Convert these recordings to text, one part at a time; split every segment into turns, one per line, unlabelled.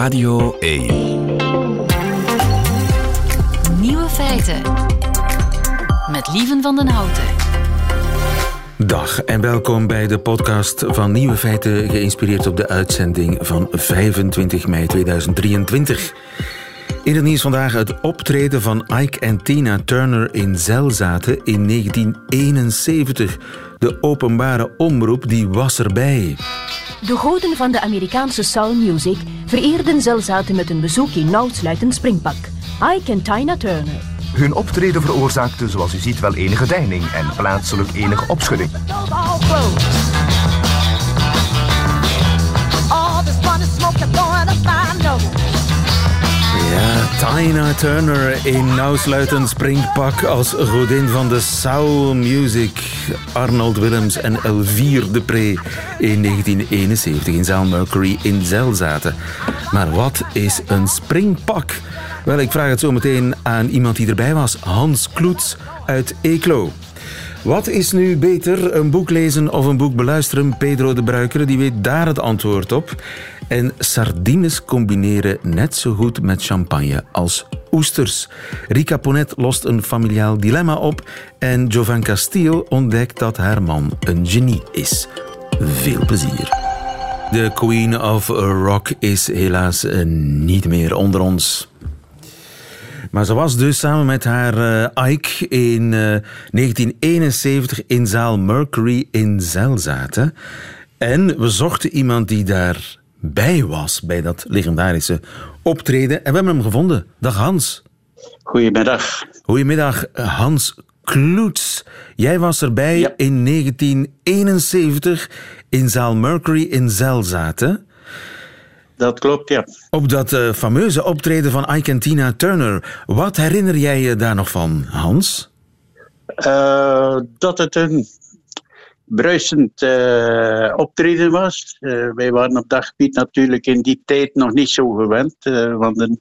Radio 1.
Nieuwe feiten. Met Lieven van den Houten.
Dag en welkom bij de podcast van Nieuwe Feiten, geïnspireerd op de uitzending van 25 mei 2023. In het nieuws vandaag het optreden van Ike en Tina Turner in Zelzaten in 1971. De openbare omroep die was erbij.
De goden van de Amerikaanse soul music vereerden Zelzaten met een bezoek in nauwsluitend springpak. Ike en Tina Turner.
Hun optreden veroorzaakte, zoals u ziet, wel enige deining en plaatselijk enige opschudding.
Ja, Tina Turner in nauwsluitend springpak als godin van de soul music. Arnold Willems en Elvire Depree in 1971 in zaal Mercury in Zelzaten. Maar wat is een springpak? Wel, ik vraag het zo meteen aan iemand die erbij was. Hans Kloets uit Eeklo. Wat is nu beter, een boek lezen of een boek beluisteren? Pedro de Bruikere die weet daar het antwoord op. En sardines combineren net zo goed met champagne als oesters. Rika Ponet lost een familiaal dilemma op en Jovan Castile ontdekt dat haar man een genie is. Veel plezier. De Queen of Rock is helaas eh, niet meer onder ons. Maar ze was dus samen met haar uh, Ike in uh, 1971 in zaal Mercury in Zelzaten. En we zochten iemand die daarbij was bij dat legendarische optreden. En we hebben hem gevonden. Dag Hans.
Goedemiddag.
Goedemiddag, Hans Kloets. Jij was erbij
Ja.
in 1971 in zaal Mercury in Zelzaten.
Dat klopt, ja.
Op dat eh, fameuze optreden van Ike en Tina Turner. Wat herinner jij je daar nog van, Hans?
Eh, dat het een bruisend eh, optreden was. Wij waren op dat gebied natuurlijk in die tijd nog niet zo gewend, eh, want er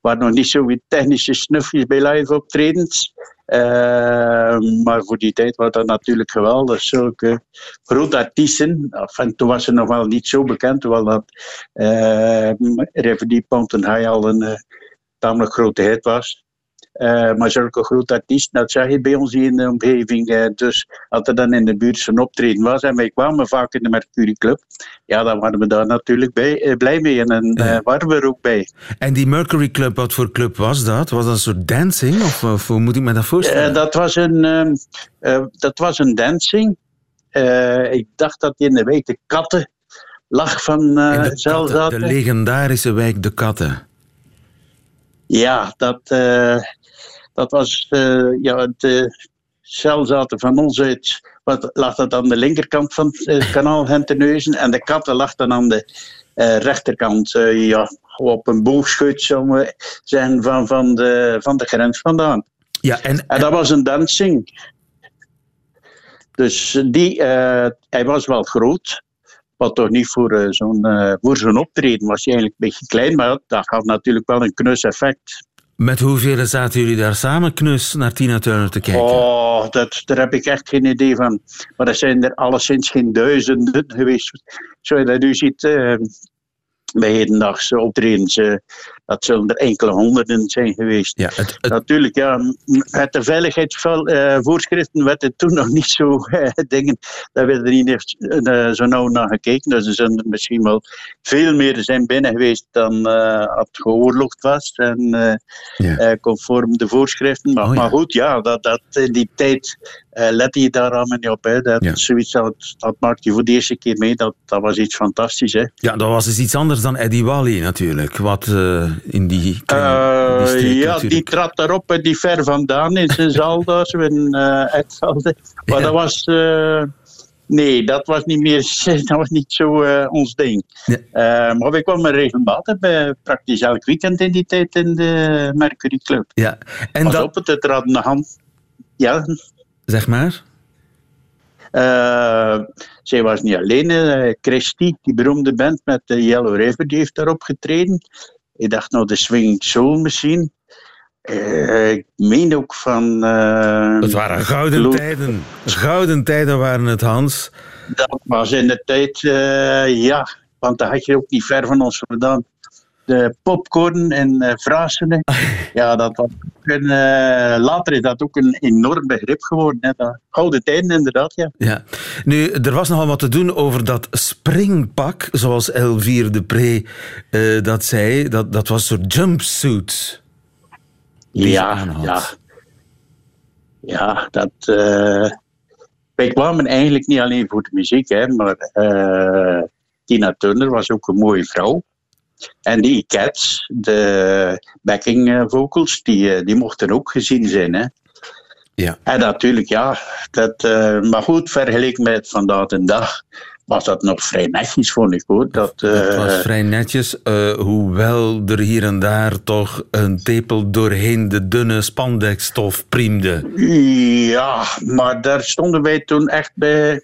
waren nog niet zoveel technische snufjes bij live optredens. Eh, maar voor die tijd was dat natuurlijk geweldig. Zulke grote artiesten. En toen was ze nog wel niet zo bekend, terwijl dat uh, High al een eh, tamelijk grote hit was. Eh, maar zulke grote artiesten, dat zag je bij ons hier in de omgeving. eh, dus als er dan in de buurt zo'n optreden was en wij kwamen vaak in de Mercury Club, ja, dan waren we daar natuurlijk bij, eh, blij mee en dan waren we er ook bij.
En die Mercury Club, wat voor club was dat? Was dat een soort dancing? Of, of hoe moet ik me dat voorstellen?
Dat, was een, ehm, eh, dat was een dancing. Ik dacht dat in de week de katten lag van uh,
de, katten, de legendarische wijk De Katten.
Ja, dat, eh, dat was eh, ja, het uh, celzaten van ons uit. Wat lag dat aan de linkerkant van het eh, kanaal Henteneuzen en de katten lag dan aan de eh, rechterkant. eh, ja, op een boogschut zijn van, van, de, van de grens vandaan.
Ja, en,
En dat was een dancing. Dus die, eh, hij was wel groot. Wat toch niet voor eh, zo'n eh, voor zo'n optreden eigenlijk een beetje klein, maar dat gaf natuurlijk wel een knus effect.
met hoeveel zaten jullie daar samen knus naar Tina Turner te kijken?
Oh, dat, daar heb ik echt geen idee van. Maar er zijn er alleszins geen duizenden geweest. Zoals je dat nu ziet eh, bij hedendaagse optredens, dat zullen er enkele honderden zijn geweest.
Ja, het, het-
Natuurlijk, ja, met de veiligheidsvoorschriften werd het toen nog niet zo eh, dingen. Daar werd er niet echt, eh, zo nauw naar gekeken. Dus er zullen er misschien wel veel meer zijn binnen geweest dan eh het geoorloofd was. En eh,
Ja.
eh, conform de voorschriften. Maar,
Oh, ja.
maar goed, ja, dat, dat, in die tijd eh lette je daar allemaal niet op. Hè. Dat,
Ja.
zoiets, dat, dat maakte je voor de eerste keer mee. Dat, dat was iets fantastisch. Hè.
ja, dat was dus iets anders dan Eddie Wally natuurlijk. Wat eh, in die,
Eh,
die
ja, die trad daarop en die ver vandaan in zijn zaal daar, zo in uh, Etvelde. Maar
Ja.
dat was... eh, nee, dat was niet meer... Dat was niet zo eh, ons ding.
Ja.
Eh, maar we kwamen regelmatig bij praktisch elk weekend in die tijd in de Mercury Club.
Ja, en
Pas
dat,
op, het trad de hand... Ja,
zeg maar.
eh, zij was niet alleen. Christy, die beroemde band met de Yellow River, die heeft daarop getreden. Ik dacht nou de Swinging Soul misschien. Eh, ik meen ook van... eh,
Het waren gouden tijden. Gouden tijden waren het, Hans.
Dat was in de tijd, eh, ja, want daar had je ook niet ver van ons vandaan. De popcorn en uh, frasen. ja, dat was een, uh, later is dat ook een enorm begrip geworden. Hè. Oude tijden inderdaad, ja.
ja. Nu, er was nogal wat te doen over dat springpak, zoals Elvire de Pre uh, dat zei. Dat, dat was een soort jumpsuit.
Ja, ja. Ja, dat... wij kwamen eigenlijk niet alleen voor de muziek, hè, maar Tina Turner was ook een mooie vrouw. En die cats, de backing eh, vocals, die, eh, die mochten ook gezien zijn. Hè.
Ja.
En natuurlijk, ja, dat, uh, maar goed, vergeleken met vandaag de dag was dat nog vrij netjes, vond ik hoor. Dat, uh,
dat was vrij netjes, uh, hoewel er hier en daar toch een tepel doorheen de dunne spandekstof priemde.
Ja, maar daar stonden wij toen echt bij,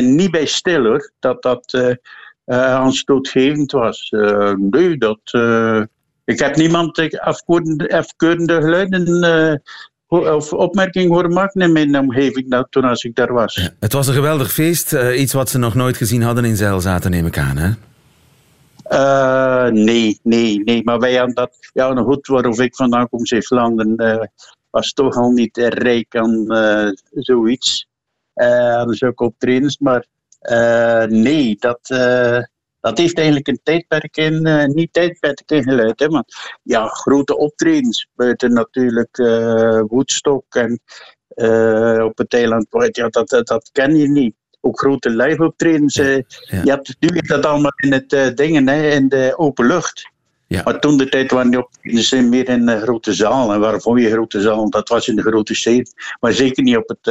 niet bij stil hoor. Dat dat aanstootgevend was. Uh, nee, dat, uh, ik heb niemand afkeurende, afkeurende geluiden of opmerkingen horen maken in mijn omgeving dat, toen als ik daar was.
Het was een geweldig feest. iets wat ze nog nooit gezien hadden in Zeilzaten, neem ik aan, hè?
nee, nee, nee. Maar wij hadden dat... Ja, nog goed, waarover ik vandaan kom, Zeeland, was toch al niet rijk aan zoiets. hadden ze ook optredens, maar uh, nee, dat, uh, dat heeft eigenlijk een tijdperk in, uh, niet tijdperk ingeluid. Hè, want ja, grote optredens buiten natuurlijk Woodstock en op het eiland ja, dat, dat, dat ken je niet. Ook grote live optredens. Ja, ja. Je hebt nu dat allemaal in het dingen, hè, in de open lucht.
Ja.
Maar toen de tijd waren die optredens meer in de grote zaal. En waarvoor je grote zaal? Dat was in de grote steden. Maar zeker niet op het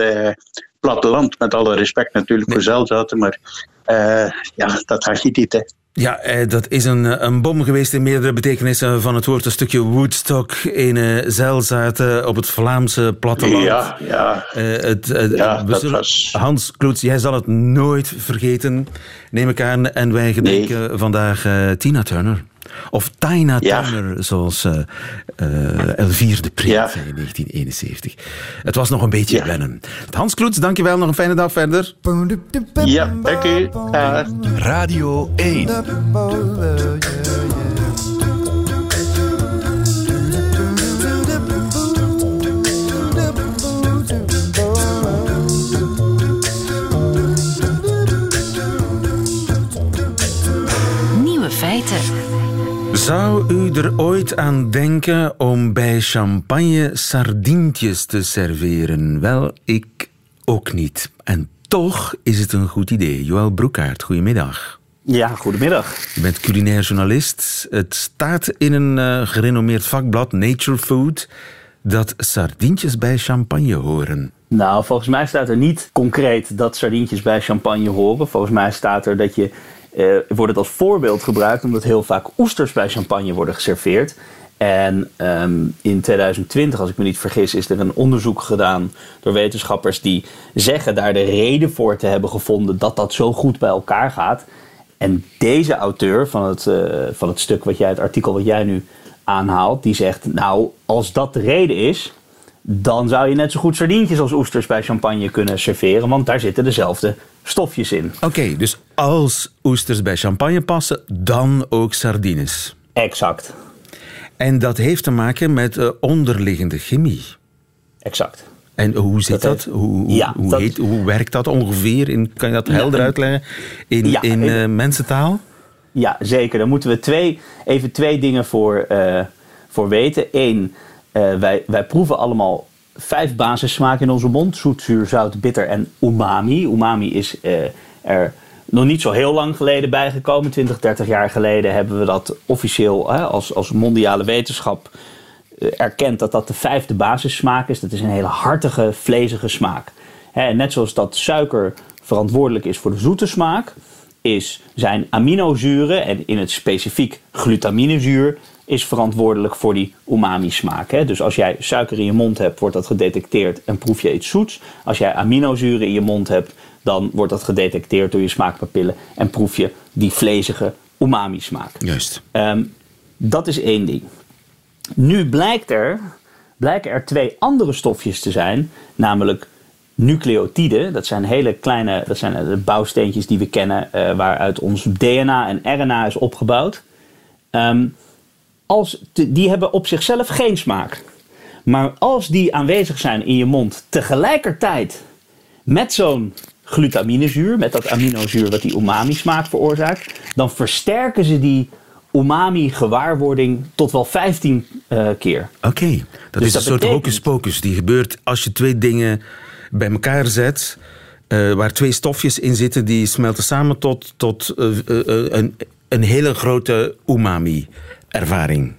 platteland, met alle respect natuurlijk nee. voor Zelzaten, maar uh, ja, dat had je niet. Hè.
Ja, eh, dat is een, een bom geweest in meerdere betekenissen van het woord. Een stukje Woodstock in uh, Zelzaten op het Vlaamse platteland.
Ja, ja.
Uh, het, ja dat zullen, was... Hans Kloets, jij zal het nooit vergeten, neem ik aan. En wij gedenken nee. vandaag Tina Turner. Of Tina ja. Turner, zoals uh, uh, Elvier de Preet ja. zei in 1971. Het was nog een beetje ja. wennen. Hans Kloets, dankjewel. Nog een fijne dag verder.
Ja, dank u.
Radio 1.
Zou u er ooit aan denken om bij champagne sardientjes te serveren? Wel, ik ook niet. En toch is het een goed idee. Joël Broekaert, goedemiddag.
Ja, goedemiddag.
Je bent culinair journalist. Het staat in een uh, gerenommeerd vakblad, Nature Food, dat sardientjes bij champagne horen.
Nou, volgens mij staat er niet concreet dat sardientjes bij champagne horen. Volgens mij staat er dat je uh, wordt het als voorbeeld gebruikt omdat heel vaak oesters bij champagne worden geserveerd. En um, in 2020, als ik me niet vergis, is er een onderzoek gedaan door wetenschappers die zeggen daar de reden voor te hebben gevonden dat dat zo goed bij elkaar gaat. En deze auteur van het, uh, van het stuk, wat jij, het artikel wat jij nu aanhaalt, die zegt: Nou, als dat de reden is, dan zou je net zo goed sardientjes als oesters bij champagne kunnen serveren, want daar zitten dezelfde stofjes in.
Oké, okay, dus als oesters bij champagne passen, dan ook sardines.
Exact.
En dat heeft te maken met uh, onderliggende chemie.
Exact.
En hoe zit dat? dat? Hoe, ja, hoe, dat... Heet, hoe, werkt dat ongeveer? In, kan je dat helder ja, uitleggen in, ja, in uh, mensentaal?
Ja, zeker. Daar moeten we twee, even twee dingen voor, uh, voor weten. Eén, wij, wij proeven allemaal vijf basissmaken in onze mond: zoet, zuur, zout, bitter en umami. Umami is er nog niet zo heel lang geleden bijgekomen. 20, 30 jaar geleden hebben we dat officieel als, als mondiale wetenschap uh, erkend dat dat de vijfde basissmaak is. Dat is een hele hartige, vlezige smaak. Hè, net zoals dat suiker verantwoordelijk is voor de zoete smaak, is, zijn aminozuren, en in het specifiek glutaminezuur, is verantwoordelijk voor die umami-smaak. Dus als jij suiker in je mond hebt, wordt dat gedetecteerd en proef je iets zoets. Als jij aminozuren in je mond hebt, dan wordt dat gedetecteerd door je smaakpapillen en proef je die vlezige umami-smaak.
Juist.
Um, dat is één ding. Nu blijkt er, blijken er twee andere stofjes te zijn, namelijk nucleotiden. Dat zijn hele kleine, dat zijn de bouwsteentjes die we kennen, uh, waaruit ons DNA en RNA is opgebouwd. Um, als te- die hebben op zichzelf geen smaak. Maar als die aanwezig zijn in je mond tegelijkertijd met zo'n glutaminezuur, met dat aminozuur wat die umami smaak veroorzaakt, dan versterken ze die umami gewaarwording tot wel 15 eh, keer.
Oké, dat
Dus
is
dat
een soort
betekent-
hocus pocus die gebeurt als je twee dingen bij elkaar zet, eh, waar twee stofjes in zitten, die smelten samen tot, tot eh, een, een hele grote umami-ervaring.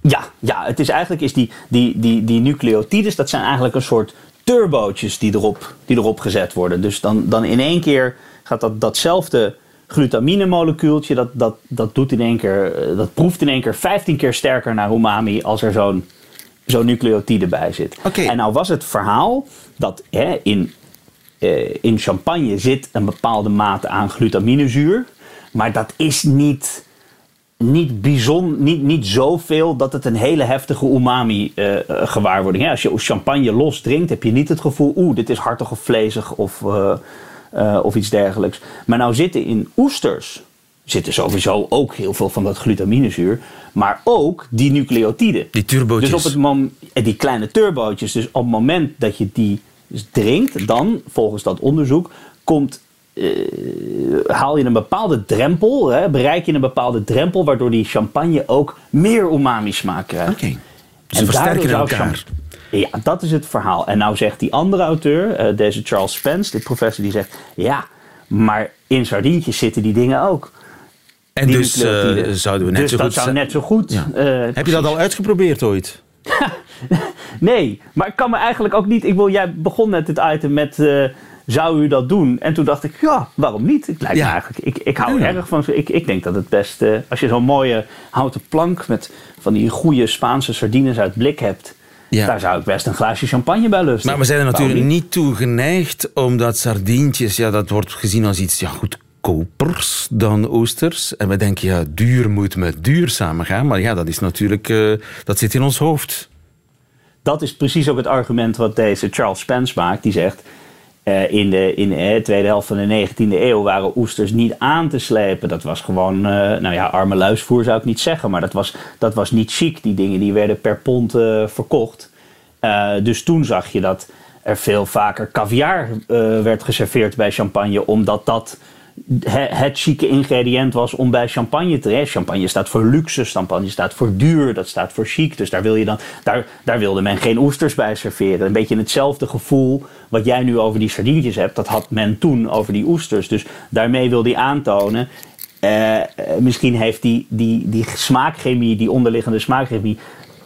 Ja, ja, het is eigenlijk is die, die, die, die nucleotides, dat zijn eigenlijk een soort turbootjes die erop, die erop gezet worden. Dus dan, dan in één keer gaat dat, datzelfde glutaminemolecuultje, dat, dat, dat doet in één keer, eh, dat proeft in één keer 15 keer sterker naar umami als er zo'n zo'n nucleotide bij zit.
Oké.
En nou was het verhaal dat hè, in, eh, in champagne zit een bepaalde mate aan glutaminezuur, maar dat is niet niet, bijzonder, niet, niet zoveel dat het een hele heftige umami-gewaarwording is. Als je champagne los drinkt, heb je niet het gevoel... oeh, dit is hartig of vlezig of, eh, eh, of iets dergelijks. Maar nou zitten in oesters... zitten sowieso ook heel veel van dat glutaminezuur... maar ook die nucleotiden.
Die turbootjes.
Dus op het mom- eh, die kleine turbootjes. Dus op het moment dat je die drinkt, dan, volgens dat onderzoek, komt eh, haal je een bepaalde drempel, hè, bereik je een bepaalde drempel, waardoor die champagne ook meer umami smaak krijgt.
Oké, dus
En
versterken elkaar.
Ja, dat is het verhaal. En nou zegt die andere auteur, eh, deze Charles Spence, de professor, die zegt: ja, maar in sardientjes zitten die dingen ook.
En
Die
dus eh, zouden we net
dus
zo
dat
goed...
zou net zo goed.
Ja. Heb je dat al uitgeprobeerd ooit?
Nee, maar ik kan me eigenlijk ook niet. Ik wil, jij begon net het item met. Zou u dat doen? En toen dacht ik, ja, waarom niet? Het lijkt
Ja.
eigenlijk. Ik, ik hou
Ja.
erg van. Ik, ik denk dat het best. eh, als je zo'n mooie houten plank met van die goede Spaanse sardines uit blik hebt.
Ja.
Daar zou ik best een glaasje champagne bij lusten.
Maar we zijn er natuurlijk niet toe geneigd, omdat sardientjes, ja, dat wordt gezien als iets ja, goedkopers dan oesters. En we denken, ja, duur moet met duur samengaan. Maar ja, dat is natuurlijk, eh, dat zit in ons hoofd.
dat is precies ook het argument wat deze Charles Spence maakt. Die zegt. Eh, in de in de tweede helft van de 19e eeuw waren oesters niet aan te slepen. Dat was gewoon, eh, nou ja, arme luisvoer zou ik niet zeggen. Maar dat was, dat was niet chic. Die dingen die werden per pond eh, verkocht. Eh, dus toen zag je dat er veel vaker caviar eh, werd geserveerd bij champagne. Omdat dat he- het chique ingrediënt was om bij champagne te. Champagne staat voor luxe, champagne staat voor duur, dat staat voor chic. Dus daar, wil je dan, daar, daar wilde men geen oesters bij serveren. Een beetje hetzelfde gevoel wat jij nu over die sardientjes hebt, dat had men toen over die oesters. Dus daarmee wil hij aantonen. eh, misschien heeft die, die, die smaakchemie, die onderliggende smaakchemie,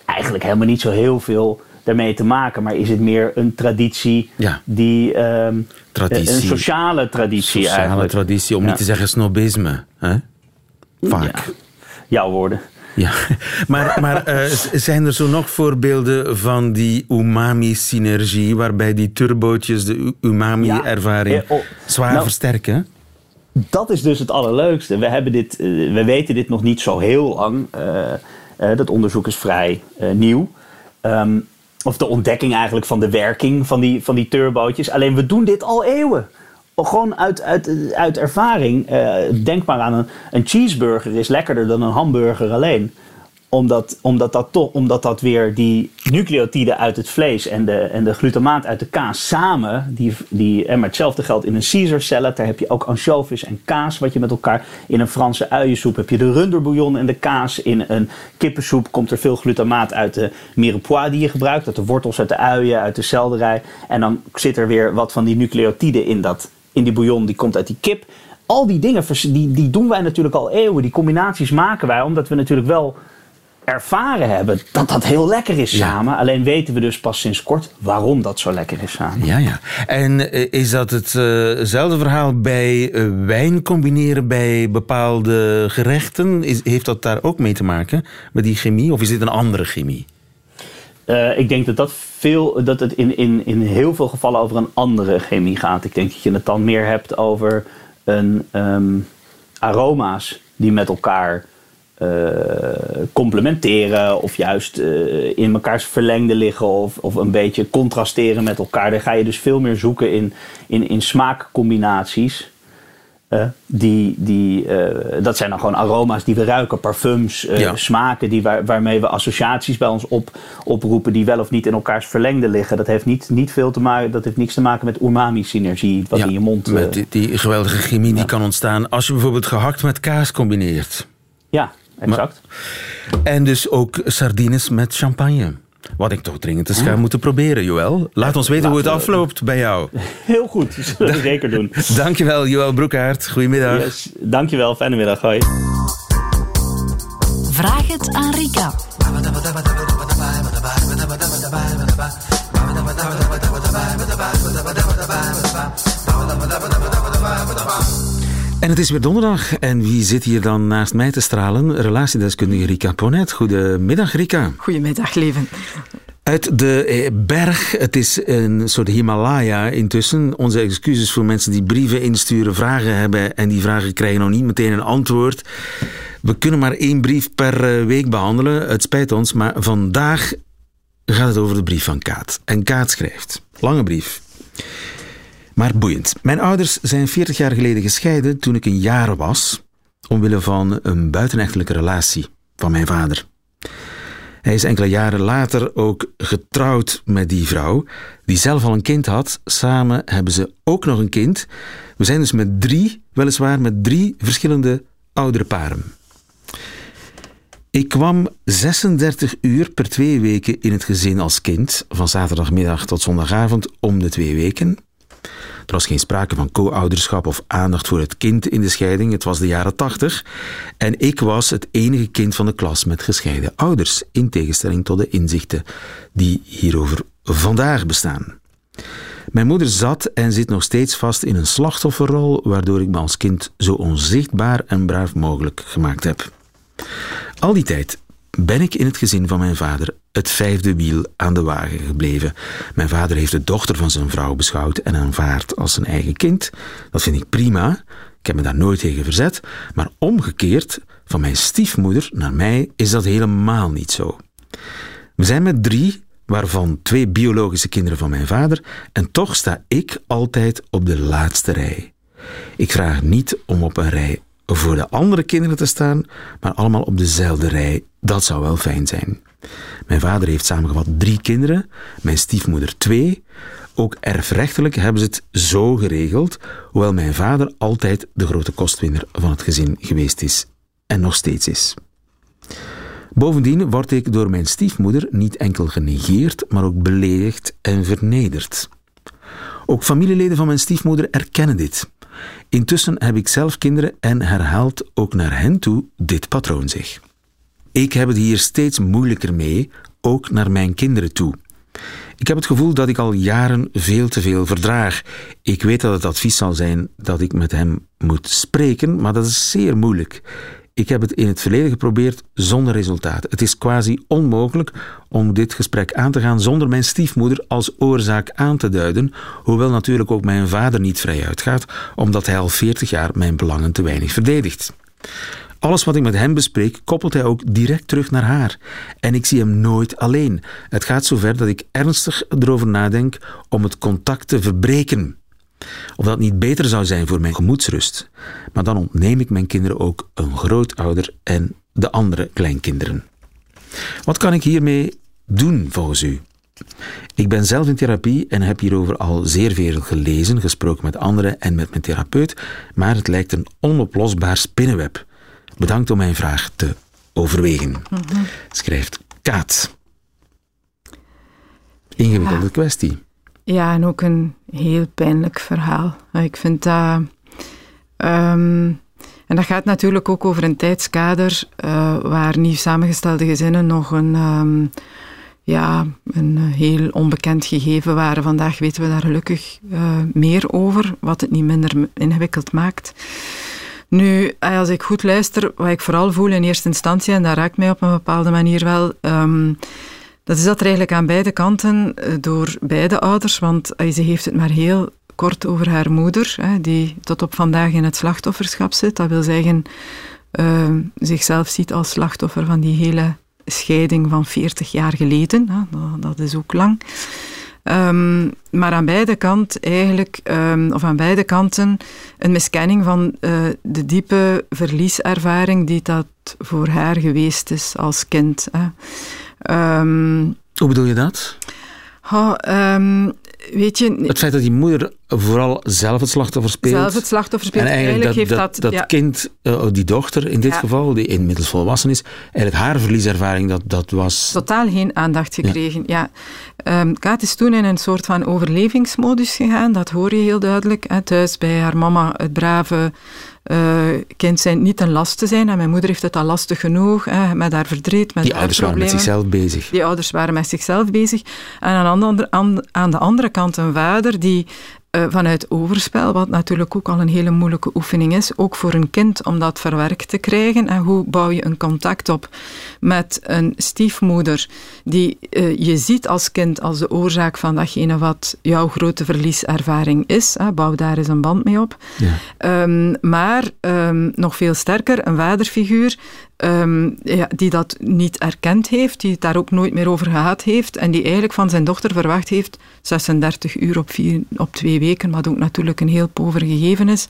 eigenlijk helemaal niet zo heel veel daarmee te maken. Maar is het meer een traditie
Ja.
die. ehm,
Traditie.
Een sociale traditie
Sociale
eigenlijk.
traditie, om
Ja.
niet te zeggen snobisme. Hè? Vaak.
Ja. Jouw woorden.
Ja, maar, maar eh, zijn er zo nog voorbeelden van die umami-synergie, waarbij die turbootjes de umami-ervaring
Ja. Eh, oh.
zwaar
Nou,
versterken?
Dat is dus het allerleukste. We, hebben dit, eh, we weten dit nog niet zo heel lang. Eh, eh, dat onderzoek is vrij eh, nieuw. Ehm, of de ontdekking eigenlijk van de werking van die, van die turbootjes. Alleen we doen dit al eeuwen. Gewoon uit, uit, uit ervaring. Eh, denk maar aan een, een cheeseburger is lekkerder dan een hamburger alleen. Omdat, omdat, dat toch, omdat dat weer die nucleotiden uit het vlees en de, en de glutamaat uit de kaas samen. Die, die, en maar hetzelfde geldt in een Caesar salad. Daar heb je ook anchovies en kaas wat je met elkaar. In een Franse uiensoep heb je de runderbouillon en de kaas. In een kippensoep komt er veel glutamaat uit de mirepoix die je gebruikt. Uit de wortels, uit de uien, uit de selderij. En dan zit er weer wat van die nucleotiden in, dat, in die bouillon. Die komt uit die kip. Al die dingen die, die doen wij natuurlijk al eeuwen. Die combinaties maken wij omdat we natuurlijk wel ervaren hebben dat dat heel lekker is
Ja.
samen. Alleen weten we dus pas sinds kort waarom dat zo lekker is samen.
Ja, ja. En eh, is dat hetzelfde verhaal bij eh, wijn combineren bij bepaalde gerechten? Is, heeft dat daar ook mee te maken met die chemie? Of is dit een andere chemie?
Eh, ik denk dat, dat, veel, dat het in, in, in heel veel gevallen over een andere chemie gaat. Ik denk dat je het dan meer hebt over een, ehm, aroma's die met elkaar eh, complementeren of juist eh, in mekaars verlengde liggen of, of een beetje contrasteren met elkaar. Daar ga je dus veel meer zoeken in, in, in smaakcombinaties. Eh, die, die, dat zijn dan gewoon aroma's die we ruiken, parfums,
Ja.
smaken die waar, waarmee we associaties bij ons op, oproepen die wel of niet in elkaars verlengde liggen. Dat heeft niet, niet veel te maken, dat heeft niks te maken met umami-synergie, wat in je mond.
met die, die geweldige chemie die kan ontstaan als je bijvoorbeeld gehakt met kaas combineert.
ja, exact.
En dus ook sardines met champagne. Wat ik toch dringend eens ga moeten proberen, Joël. Laat ons weten hoe het
we-
afloopt bij jou.
Heel goed, dat zullen we zeker doen.
Dankjewel, Joël Broekaert. Goedemiddag.
Yes, dankjewel, fijne middag. Hoi.
Vraag het aan Rika.
En het is weer donderdag. En wie zit hier dan naast mij te stralen? Relatiedeskundige Rika Ponet. Goedemiddag, Rika.
Goedemiddag, leven.
Uit de eh, berg, het is een soort Himalaya intussen. Onze excuses voor mensen die brieven insturen, vragen hebben en die vragen krijgen nog niet meteen een antwoord. We kunnen maar één brief per eh, week behandelen, het spijt ons, maar vandaag gaat het over de brief van Kaat. En Kaat schrijft, lange brief. Maar boeiend. Mijn ouders zijn 40 jaar geleden gescheiden toen ik een jaar was, omwille van een buitenechtelijke relatie van mijn vader. Hij is enkele jaren later ook getrouwd met die vrouw, die zelf al een kind had. Samen hebben ze ook nog een kind. We zijn dus met drie, weliswaar met drie verschillende oudere paren. Ik kwam 36 uur per twee weken in het gezin als kind, van zaterdagmiddag tot zondagavond om de twee weken. Er was geen sprake van co-ouderschap of aandacht voor het kind in de scheiding. Het was de jaren tachtig. En ik was het enige kind van de klas met gescheiden ouders. In tegenstelling tot de inzichten die hierover vandaag bestaan. Mijn moeder zat en zit nog steeds vast in een slachtofferrol, waardoor ik me als kind zo onzichtbaar en braaf mogelijk gemaakt heb. Al die tijd ben ik in het gezin van mijn vader het vijfde wiel aan de wagen gebleven. Mijn vader heeft de dochter van zijn vrouw beschouwd en aanvaard als zijn eigen kind. Dat vind ik prima. Ik heb me daar nooit tegen verzet. Maar omgekeerd, van mijn stiefmoeder naar mij is dat helemaal niet zo. We zijn met drie, waarvan twee biologische kinderen van mijn vader, en toch sta ik altijd op de laatste rij. Ik vraag niet om op een rij voor de andere kinderen te staan, maar allemaal op dezelfde rij. Dat zou wel fijn zijn. Mijn vader heeft samengevat drie kinderen, mijn stiefmoeder twee. Ook erfrechtelijk hebben ze het zo geregeld, hoewel mijn vader altijd de grote kostwinner van het gezin geweest is en nog steeds is. Bovendien word ik door mijn stiefmoeder niet enkel genegeerd, maar ook beledigd en vernederd. Ook familieleden van mijn stiefmoeder erkennen dit. Intussen heb ik zelf kinderen en herhaalt ook naar hen toe dit patroon zich. Ik heb het hier steeds moeilijker mee, ook naar mijn kinderen toe. Ik heb het gevoel dat ik al jaren veel te veel verdraag. Ik weet dat het advies zal zijn dat ik met hem moet spreken, maar dat is zeer moeilijk. Ik heb het in het verleden geprobeerd zonder resultaat. Het is quasi onmogelijk om dit gesprek aan te gaan zonder mijn stiefmoeder als oorzaak aan te duiden, hoewel natuurlijk ook mijn vader niet vrij uitgaat, omdat hij al 40 jaar mijn belangen te weinig verdedigt. Alles wat ik met hem bespreek, koppelt hij ook direct terug naar haar. En ik zie hem nooit alleen. Het gaat zover dat ik ernstig erover nadenk om het contact te verbreken. Of dat niet beter zou zijn voor mijn gemoedsrust. Maar dan ontneem ik mijn kinderen ook een grootouder en de andere kleinkinderen. Wat kan ik hiermee doen volgens u? Ik ben zelf in therapie en heb hierover al zeer veel gelezen, gesproken met anderen en met mijn therapeut, maar het lijkt een onoplosbaar spinnenweb. Bedankt om mijn vraag te overwegen. Schrijft Kaat. Ingewikkelde kwestie.
Ja, en ook een heel pijnlijk verhaal. Ik vind dat. ehm, en dat gaat natuurlijk ook over een tijdskader eh, waar nieuw samengestelde gezinnen nog een, ehm, ja, een heel onbekend gegeven waren. Vandaag weten we daar gelukkig eh, meer over, wat het niet minder ingewikkeld maakt. Nu, als ik goed luister, wat ik vooral voel in eerste instantie, en dat raakt mij op een bepaalde manier wel, ehm, dat is dat er eigenlijk aan beide kanten, eh, door beide ouders, want eh, ze heeft het maar heel kort over haar moeder, die tot op vandaag in het slachtofferschap zit. Dat wil zeggen, uh, zichzelf ziet als slachtoffer van die hele scheiding van 40 jaar geleden. Dat, is ook lang. Ehm, maar aan beide kanten eigenlijk, ehm, of aan beide kanten, een miskenning van uh, de diepe verlieservaring die dat voor haar geweest is als kind. Hè.
Ehm, Hoe bedoel je dat?
Oh, weet je...
Het feit dat die moeder vooral zelf het slachtoffer speelt.
Zelf het slachtoffer speelt.
En eigenlijk, eigenlijk dat, heeft dat, dat, kind, uh, die dochter in dit geval, die inmiddels volwassen is, eigenlijk haar verlieservaring, dat, dat was...
Totaal geen aandacht gekregen, ja. ja. Um, Kaat is toen in een soort van overlevingsmodus gegaan, dat hoor je heel duidelijk. Hè. Thuis bij haar mama, het brave uh, kind zijn niet een last te zijn. En mijn moeder heeft het al lastig genoeg, hè, met haar verdriet, met
Die ouders
waren
met zichzelf bezig.
Die ouders waren met zichzelf bezig. En aan de andere, aan, aan de andere kant een vader die uh, vanuit overspel, wat natuurlijk ook al een hele moeilijke oefening is, ook voor een kind om dat verwerkt te krijgen. En hoe bouw je een contact op met een stiefmoeder die uh, je ziet als kind als de oorzaak van datgene wat jouw grote verlieservaring is. Hè, bouw daar eens een band mee op. Ja. Um, maar um, nog veel sterker, een vaderfiguur Um, ja, die dat niet erkend heeft, die het daar ook nooit meer over gehad heeft en die eigenlijk van zijn dochter verwacht heeft 36 uur op, vier, op twee weken, wat ook natuurlijk een heel pover gegeven is.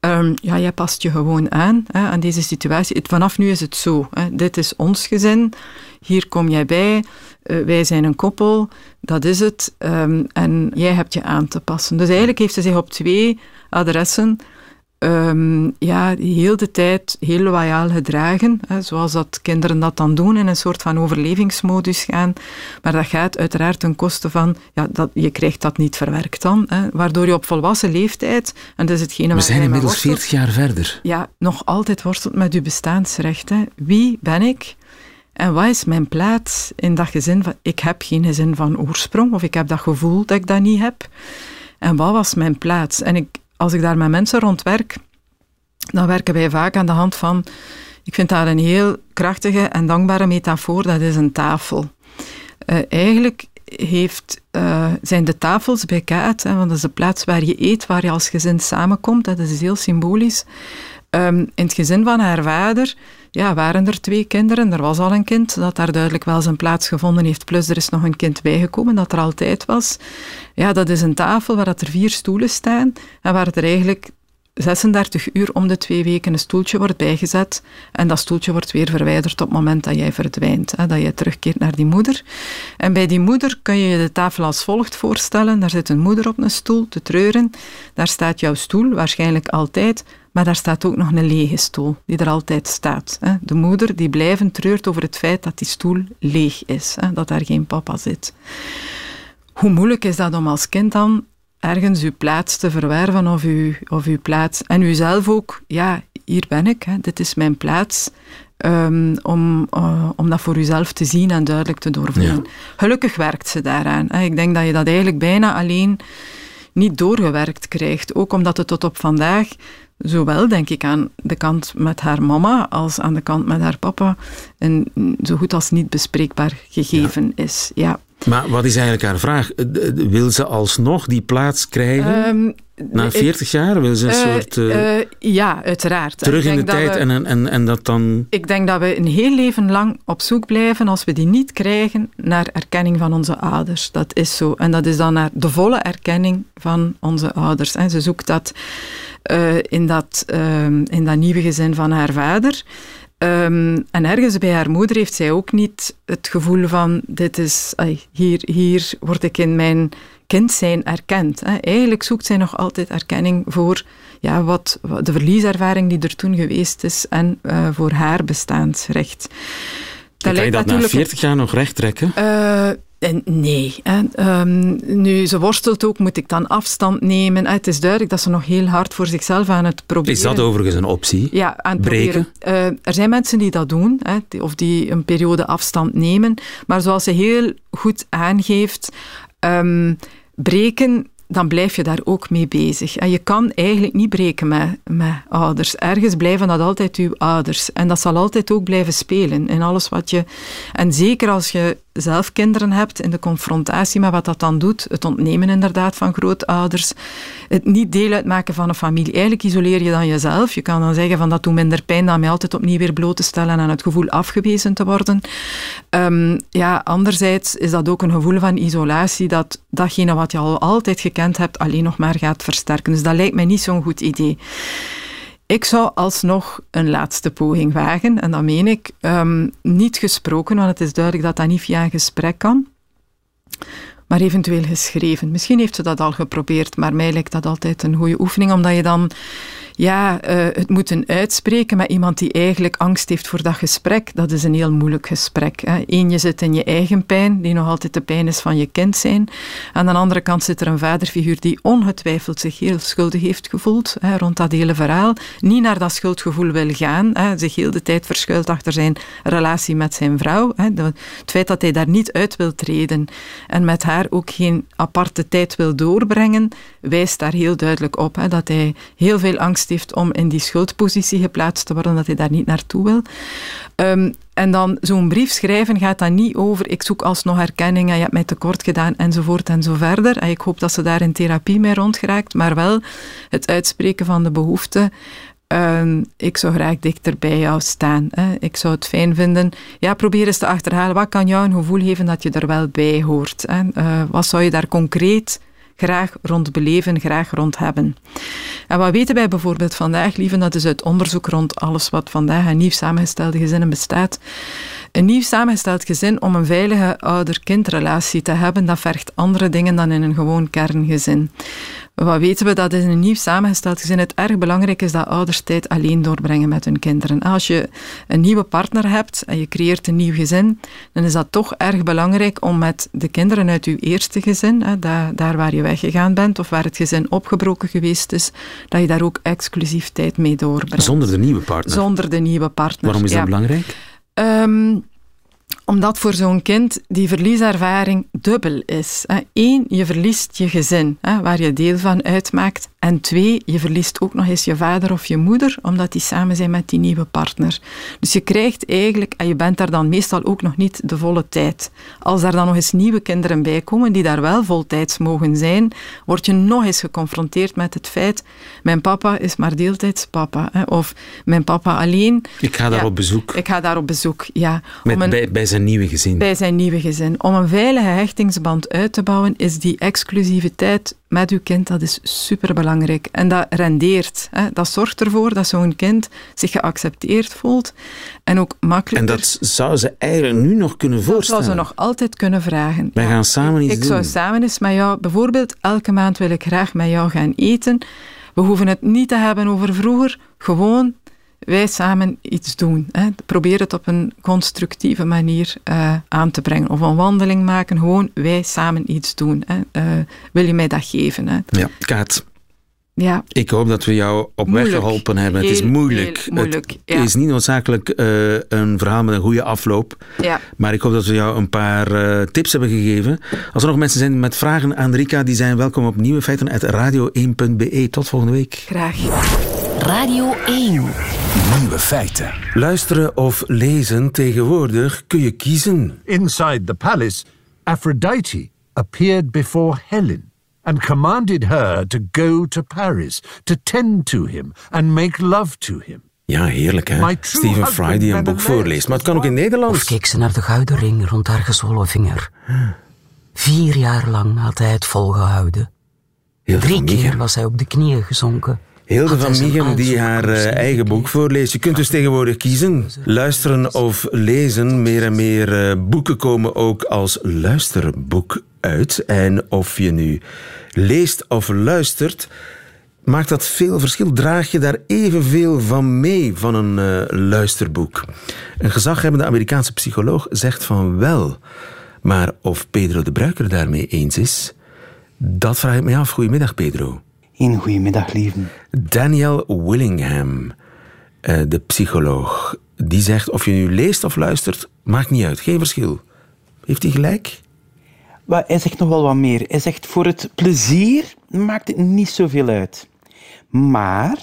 Um, ja, jij past je gewoon aan hè, aan deze situatie. vanaf nu is het zo. Hè. Dit is ons gezin. Hier kom jij bij. Uh, wij zijn een koppel. Dat is het. Um, en jij hebt je aan te passen. Dus eigenlijk heeft ze zich op twee adressen um, ja, heel de tijd heel loyaal gedragen, hè, zoals dat kinderen dat dan doen, in een soort van overlevingsmodus gaan. Maar dat gaat uiteraard ten koste van, ja, dat, je krijgt dat niet verwerkt dan, hè, waardoor je op volwassen leeftijd, en dat is hetgene
We zijn inmiddels 40 jaar verder.
Ja, nog altijd worstelt met je bestaansrecht. Hè. Wie ben ik? En wat is mijn plaats in dat gezin? Van, ik heb geen gezin van oorsprong, of ik heb dat gevoel dat ik dat niet heb. En wat was mijn plaats? En ik, als ik daar met mensen rond werk, dan werken wij vaak aan de hand van, ik vind dat een heel krachtige en dankbare metafoor, dat is een tafel. Uh, eigenlijk heeft, uh, zijn de tafels bij Kaat, hè, want dat is de plaats waar je eet, waar je als gezin samenkomt, dat is heel symbolisch. Um, in het gezin van haar vader ja, waren er twee kinderen. Er was al een kind dat daar duidelijk wel zijn plaats gevonden heeft. Plus er is nog een kind bijgekomen dat er altijd was. Ja, dat is een tafel waar dat er vier stoelen staan en waar er eigenlijk 36 uur om de twee weken een stoeltje wordt bijgezet en dat stoeltje wordt weer verwijderd op het moment dat jij verdwijnt, hè, dat je terugkeert naar die moeder. En bij die moeder kun je je de tafel als volgt voorstellen. Daar zit een moeder op een stoel te treuren. Daar staat jouw stoel, waarschijnlijk altijd, maar daar staat ook nog een lege stoel, die er altijd staat. Hè. De moeder die blijvend treurt over het feit dat die stoel leeg is, hè, dat daar geen papa zit. Hoe moeilijk is dat om als kind dan ergens uw plaats te verwerven of uw, of uw plaats. En u zelf ook, ja, hier ben ik, hè, dit is mijn plaats. Um, om, uh, om dat voor uzelf te zien en duidelijk te doorvoelen. Gelukkig werkt ze daaraan. Hè. Ik denk dat je dat eigenlijk bijna alleen niet doorgewerkt krijgt. Ook omdat het tot op vandaag, zowel denk ik aan de kant met haar mama als aan de kant met haar papa, een zo goed als niet bespreekbaar gegeven is. Ja.
Maar wat is eigenlijk haar vraag? Wil ze alsnog die plaats krijgen? Um, Na 40 jaar wil ze een uh, soort. Uh, uh,
ja, uiteraard.
Terug in de tijd we, en, en, en dat dan.
Ik denk dat we een heel leven lang op zoek blijven, als we die niet krijgen, naar erkenning van onze ouders. Dat is zo. En dat is dan naar de volle erkenning van onze ouders. En ze zoekt dat in, dat, ehm, in dat nieuwe gezin van haar vader. Um, en ergens bij haar moeder heeft zij ook niet het gevoel van: dit is, ay, hier, hier word ik in mijn kind zijn erkend. Hè. Eigenlijk zoekt zij nog altijd erkenning voor ja, wat, de verlieservaring die er toen geweest is en uh, voor haar bestaansrecht.
Dat kan je dat na 40 jaar nog recht trekken?
Uh, nee. Hè. Um, nu, ze worstelt ook, moet ik dan afstand nemen? Het is duidelijk dat ze nog heel hard voor zichzelf aan het proberen...
Is dat overigens een optie?
Ja, aan het
Breken?
Uh, er zijn mensen die dat doen, hè, of die een periode afstand nemen. Maar zoals ze heel goed aangeeft, um, breken dan blijf je daar ook mee bezig. En je kan eigenlijk niet breken met, met ouders. Ergens blijven dat altijd uw ouders. En dat zal altijd ook blijven spelen in alles wat je... En zeker als je zelf kinderen hebt, in de confrontatie met wat dat dan doet, het ontnemen inderdaad van grootouders, het niet deel uitmaken van een familie. Eigenlijk isoleer je dan jezelf. Je kan dan zeggen van dat doet minder pijn dan mij altijd opnieuw weer bloot te stellen aan het gevoel afgewezen te worden. Um, ja, anderzijds is dat ook een gevoel van isolatie dat datgene wat je al altijd gekend hebt alleen nog maar gaat versterken. Dus dat lijkt mij niet zo'n goed idee. Ik zou alsnog een laatste poging wagen, en dat meen ik. Um, niet gesproken, want het is duidelijk dat dat niet via een gesprek kan. Maar eventueel geschreven. Misschien heeft ze dat al geprobeerd, maar mij lijkt dat altijd een goede oefening, omdat je dan ja, uh, het moeten uitspreken met iemand die eigenlijk angst heeft voor dat gesprek, dat is een heel moeilijk gesprek. Hè. Eén, je zit in je eigen pijn, die nog altijd de pijn is van je kind zijn. Aan de andere kant zit er een vaderfiguur die ongetwijfeld zich heel schuldig heeft gevoeld hè, rond dat hele verhaal. Niet naar dat schuldgevoel wil gaan, hè, zich heel de tijd verschuilt achter zijn relatie met zijn vrouw. Hè. het feit dat hij daar niet uit wil treden en met haar ook geen aparte tijd wil doorbrengen, wijst daar heel duidelijk op. Hè, dat hij heel veel angst heeft om in die schuldpositie geplaatst te worden, dat hij daar niet naartoe wil. Um, en dan zo'n brief schrijven gaat dan niet over ik zoek alsnog erkenning en je hebt mij tekort gedaan enzovoort en zo verder. En ik hoop dat ze daar in therapie mee rondgeraakt, maar wel het uitspreken van de behoefte Um, ik zou graag dichter bij jou staan. Ik zou het fijn vinden. Ja, probeer eens te achterhalen. Wat kan jou een gevoel geven dat je er wel bij hoort? Uh, wat zou je daar concreet graag rond beleven, graag rond hebben. En wat weten wij bijvoorbeeld vandaag, lieve, dat is uit onderzoek rond alles wat vandaag aan nieuw samengestelde gezinnen bestaat. Een nieuw samengesteld gezin om een veilige ouder-kindrelatie te hebben, dat vergt andere dingen dan in een gewoon kerngezin. Wat weten we? Dat in een nieuw samengesteld gezin het erg belangrijk is dat ouders tijd alleen doorbrengen met hun kinderen. Als je een nieuwe partner hebt en je creëert een nieuw gezin, dan is dat toch erg belangrijk om met de kinderen uit je eerste gezin, daar, daar waar je weggegaan bent of waar het gezin opgebroken geweest is, dat je daar ook exclusief tijd mee doorbrengt.
Zonder de nieuwe partner?
Zonder de nieuwe partner.
Waarom is dat belangrijk?
Um, omdat voor zo'n kind die verlieservaring dubbel is. Eén, je verliest je gezin, waar je deel van uitmaakt. En twee, je verliest ook nog eens je vader of je moeder, omdat die samen zijn met die nieuwe partner. Dus je krijgt eigenlijk, en je bent daar dan meestal ook nog niet de volle tijd. Als daar dan nog eens nieuwe kinderen bij komen, die daar wel voltijds mogen zijn, word je nog eens geconfronteerd met het feit, mijn papa is maar deeltijds papa. Of mijn papa alleen.
Ik ga daar op bezoek.
Ik ga daar op bezoek, ja.
Met, een, bij, bij zijn nieuwe gezin.
Bij zijn nieuwe gezin. Om een veilige hechtingsband uit te bouwen, is die exclusiviteit met uw kind, dat is superbelangrijk. En dat rendeert. Hè. Dat zorgt ervoor dat zo'n kind zich geaccepteerd voelt en ook makkelijk.
En dat zou ze eigenlijk nu nog kunnen voorstellen?
Dat zou ze nog altijd kunnen vragen.
Wij gaan samen iets
ik,
doen.
Ik zou samen eens met jou, bijvoorbeeld elke maand wil ik graag met jou gaan eten. We hoeven het niet te hebben over vroeger, gewoon wij samen iets doen. Hè. Probeer het op een constructieve manier uh, aan te brengen. Of een wandeling maken, gewoon wij samen iets doen. Hè. Uh, wil je mij dat geven? Hè?
Ja, Kaat.
Ja.
Ik hoop dat we jou op
moeilijk.
weg geholpen hebben.
Heel,
het is moeilijk.
moeilijk
het
ja.
is niet noodzakelijk uh, een verhaal met een goede afloop.
Ja.
Maar ik hoop dat we jou een paar tips hebben gegeven. Als er nog mensen zijn met vragen aan Rika, die zijn welkom op nieuwe feiten uit radio1.be. Tot volgende week.
Graag.
Radio 1.
Nieuwe feiten.
Luisteren of lezen tegenwoordig kun je kiezen.
Inside the palace, Aphrodite appeared before Helen and commanded her to go to Paris, to tend to him and make love to him.
Ja, heerlijk hè.
Husband
Fry die een boek voorleest. Maar het kan ook in
Of
Nederlands.
keek ze naar de gouden ring rond haar gezwollen vinger. Vier jaar lang had hij het volgehouden. Drie keer was hij op de knieën gezonken.
Hilde van Mieghem die haar eh, eigen boek voorleest. Je kunt dus tegenwoordig kiezen. Luisteren of lezen. Meer en meer eh, boeken komen ook als luisterboek uit. En of je nu leest of luistert, maakt dat veel verschil. Draag je daar evenveel van mee van een eh, luisterboek? Een gezaghebbende Amerikaanse psycholoog zegt van wel. Maar of Pedro de Bruiker daarmee eens is, dat vraag ik me af. Goedemiddag, Pedro.
Een goedemiddag, lieven.
Daniel Willingham, eh, de psycholoog, die zegt of je nu leest of luistert, maakt niet uit, geen verschil. Heeft hij gelijk?
Maar hij zegt nog wel wat meer. Hij zegt voor het plezier maakt het niet zoveel uit. Maar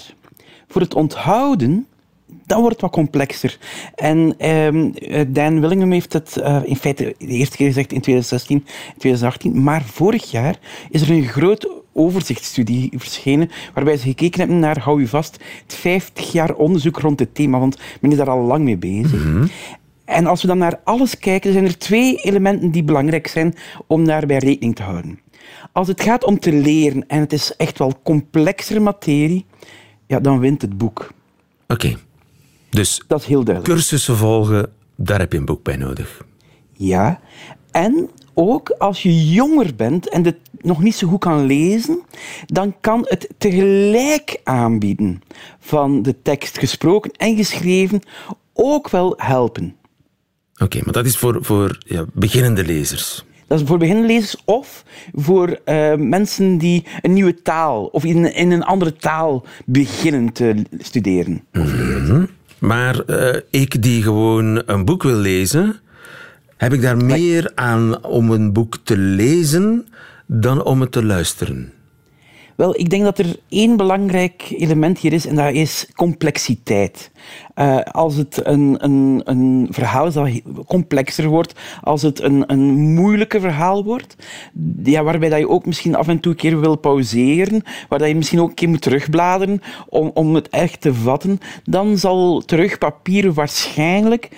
voor het onthouden, dat wordt wat complexer. En ehm, eh, Dan Willingham heeft het uh, in feite de eerste keer gezegd in 2016, 2018. Maar vorig jaar is er een groot overzichtsstudie verschenen, waarbij ze gekeken hebben naar, hou u vast, het 50 jaar onderzoek rond het thema, want men is daar al lang mee bezig. En als we dan naar alles kijken, zijn er twee elementen die belangrijk zijn om daarbij rekening te houden. Als het gaat om te leren, en het is echt wel complexere materie, ja, dan wint het boek.
Oké. Dus
dat is heel duidelijk.
cursussen volgen, daar heb je een boek bij nodig.
Ja, en ook als je jonger bent en het nog niet zo goed kan lezen, dan kan het tegelijk aanbieden van de tekst gesproken en geschreven ook wel helpen.
Oké, maar dat is voor, voor ja, beginnende lezers.
Dat is voor beginnende lezers of voor uh, mensen die een nieuwe taal of in, in een andere taal beginnen te studeren.
Mm Maar uh, ik die gewoon een boek wil lezen, heb ik daar meer aan om een boek te lezen dan om het te luisteren?
Wel, ik denk dat er één belangrijk element hier is en dat is complexiteit. Uh, als het een, een, een verhaal is dat complexer wordt, als het een, een moeilijke verhaal wordt, ja, waarbij dat je ook misschien af en toe een keer wil pauzeren, waar dat je misschien ook een keer moet terugbladeren om, om het echt te vatten, dan zal terugpapier waarschijnlijk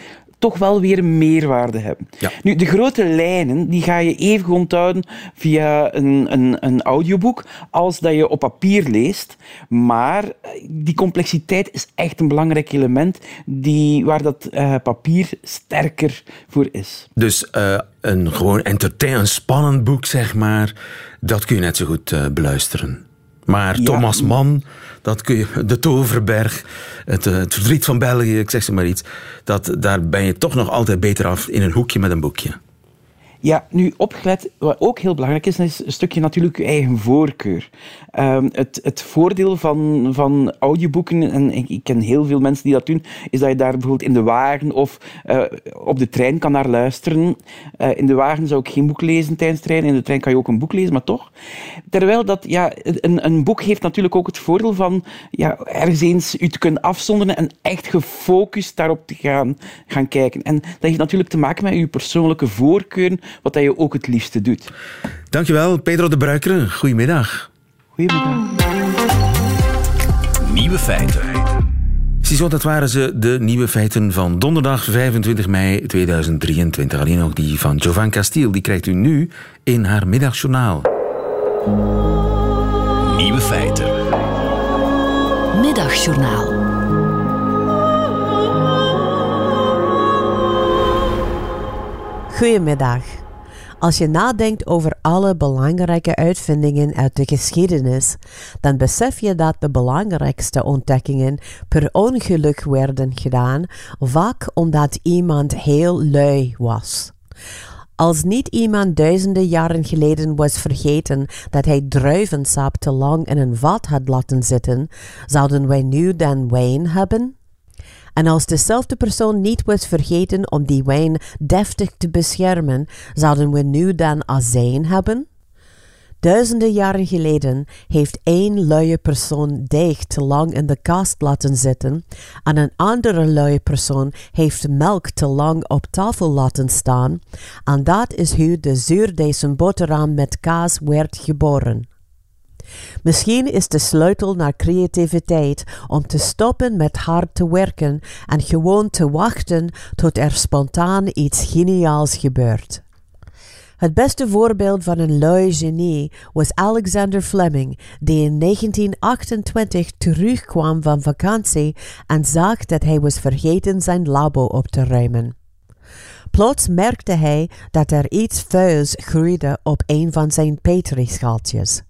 toch wel weer meerwaarde hebben. Nu, de grote lijnen die ga je even onthouden via een, een, een audioboek als dat je op papier leest. Maar die complexiteit is echt een belangrijk element die, waar dat uh, papier sterker voor is.
Dus uh, een gewoon entertain, een spannend boek, zeg maar, dat kun je net zo goed uh, beluisteren. Maar ja. Thomas Mann, dat kun je, de Toverberg, het, eh, het, verdriet van België, ik zeg ze maar iets, dat, daar ben je toch nog altijd beter af in een hoekje met een boekje.
Ja, nu opgelet, wat ook heel belangrijk is, is een stukje natuurlijk je eigen voorkeur. Um, het, het voordeel van, van audioboeken, en ik, ken heel veel mensen die dat doen, is dat je daar bijvoorbeeld in de wagen of uh, op de trein kan naar luisteren. Uh, in de wagen zou ik geen boek lezen tijdens de trein, in de trein kan je ook een boek lezen, maar toch. Terwijl dat, ja, een, een boek heeft natuurlijk ook het voordeel van ja, ergens eens u te kunnen afzonderen en echt gefocust daarop te gaan, gaan kijken. En dat heeft natuurlijk te maken met uw persoonlijke voorkeuren wat je ook het liefste doet.
Dankjewel, Pedro de Bruikere. Goedemiddag.
Goedemiddag.
Nieuwe feiten. Ziezo, dat waren ze, de nieuwe feiten van donderdag 25 mei 2023. Alleen nog die van Jovan Castiel, die krijgt u nu in haar middagjournaal.
Nieuwe feiten. Middagjournaal.
Goedemiddag. Als je nadenkt over alle belangrijke uitvindingen uit de geschiedenis, dan besef je dat de belangrijkste ontdekkingen per ongeluk werden gedaan, vaak omdat iemand heel lui was. Als niet iemand duizenden jaren geleden was vergeten dat hij druivensap te lang in een vat had laten zitten, zouden wij nu dan wijn hebben? En als dezelfde persoon niet was vergeten om die wijn deftig te beschermen, zouden we nu dan azijn hebben? Duizenden jaren geleden heeft één luie persoon deeg te lang in de kast laten zitten en een andere luie persoon heeft melk te lang op tafel laten staan en dat is hoe de zuurdijse boterham met kaas werd geboren. Misschien is de sleutel naar creativiteit om te stoppen met hard te werken en gewoon te wachten tot er spontaan iets geniaals gebeurt. Het beste voorbeeld van een lui genie was Alexander Fleming, die in 1928 terugkwam van vakantie en zag dat hij was vergeten zijn labo op te ruimen. Plots merkte hij dat er iets vuils groeide op een van zijn petrischaaltjes.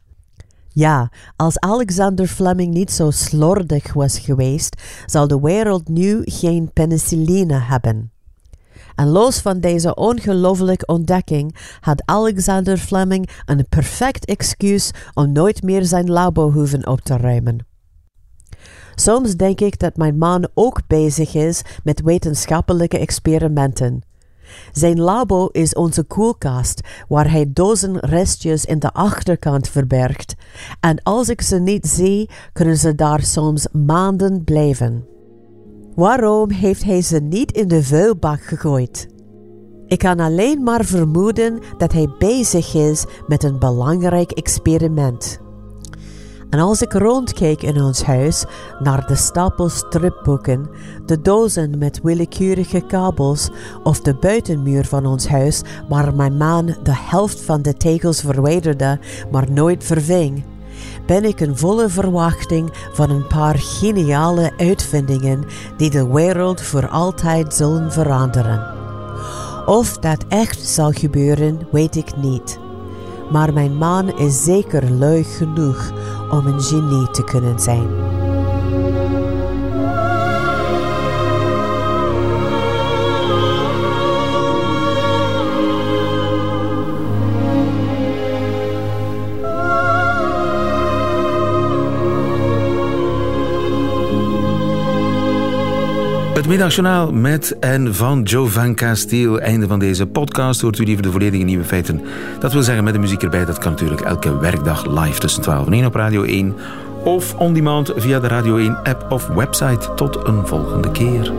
Ja, als Alexander Fleming niet zo slordig was geweest, zou de wereld nu geen penicilline hebben. En los van deze ongelooflijke ontdekking had Alexander Fleming een perfect excuus om nooit meer zijn labo hoeven op te ruimen. Soms denk ik dat mijn man ook bezig is met wetenschappelijke experimenten. Zijn labo is onze koelkast, waar hij dozen restjes in de achterkant verbergt. En als ik ze niet zie, kunnen ze daar soms maanden blijven. Waarom heeft hij ze niet in de vuilbak gegooid? Ik kan alleen maar vermoeden dat hij bezig is met een belangrijk experiment. En als ik rondkijk in ons huis naar de stapels stripboeken, de dozen met willekeurige kabels of de buitenmuur van ons huis waar mijn man de helft van de tegels verwijderde, maar nooit verving, ben ik in volle verwachting van een paar geniale uitvindingen die de wereld voor altijd zullen veranderen. Of dat echt zal gebeuren, weet ik niet. Maar mijn man is zeker lui genoeg om een genie te kunnen zijn.
Middagjournaal met en van Joe van Castile. Einde van deze podcast. Hoort u liever de volledige nieuwe feiten? Dat wil zeggen met de muziek erbij. Dat kan natuurlijk elke werkdag live tussen 12 en 1 op Radio 1. Of on demand via de Radio 1 app of website. Tot een volgende keer.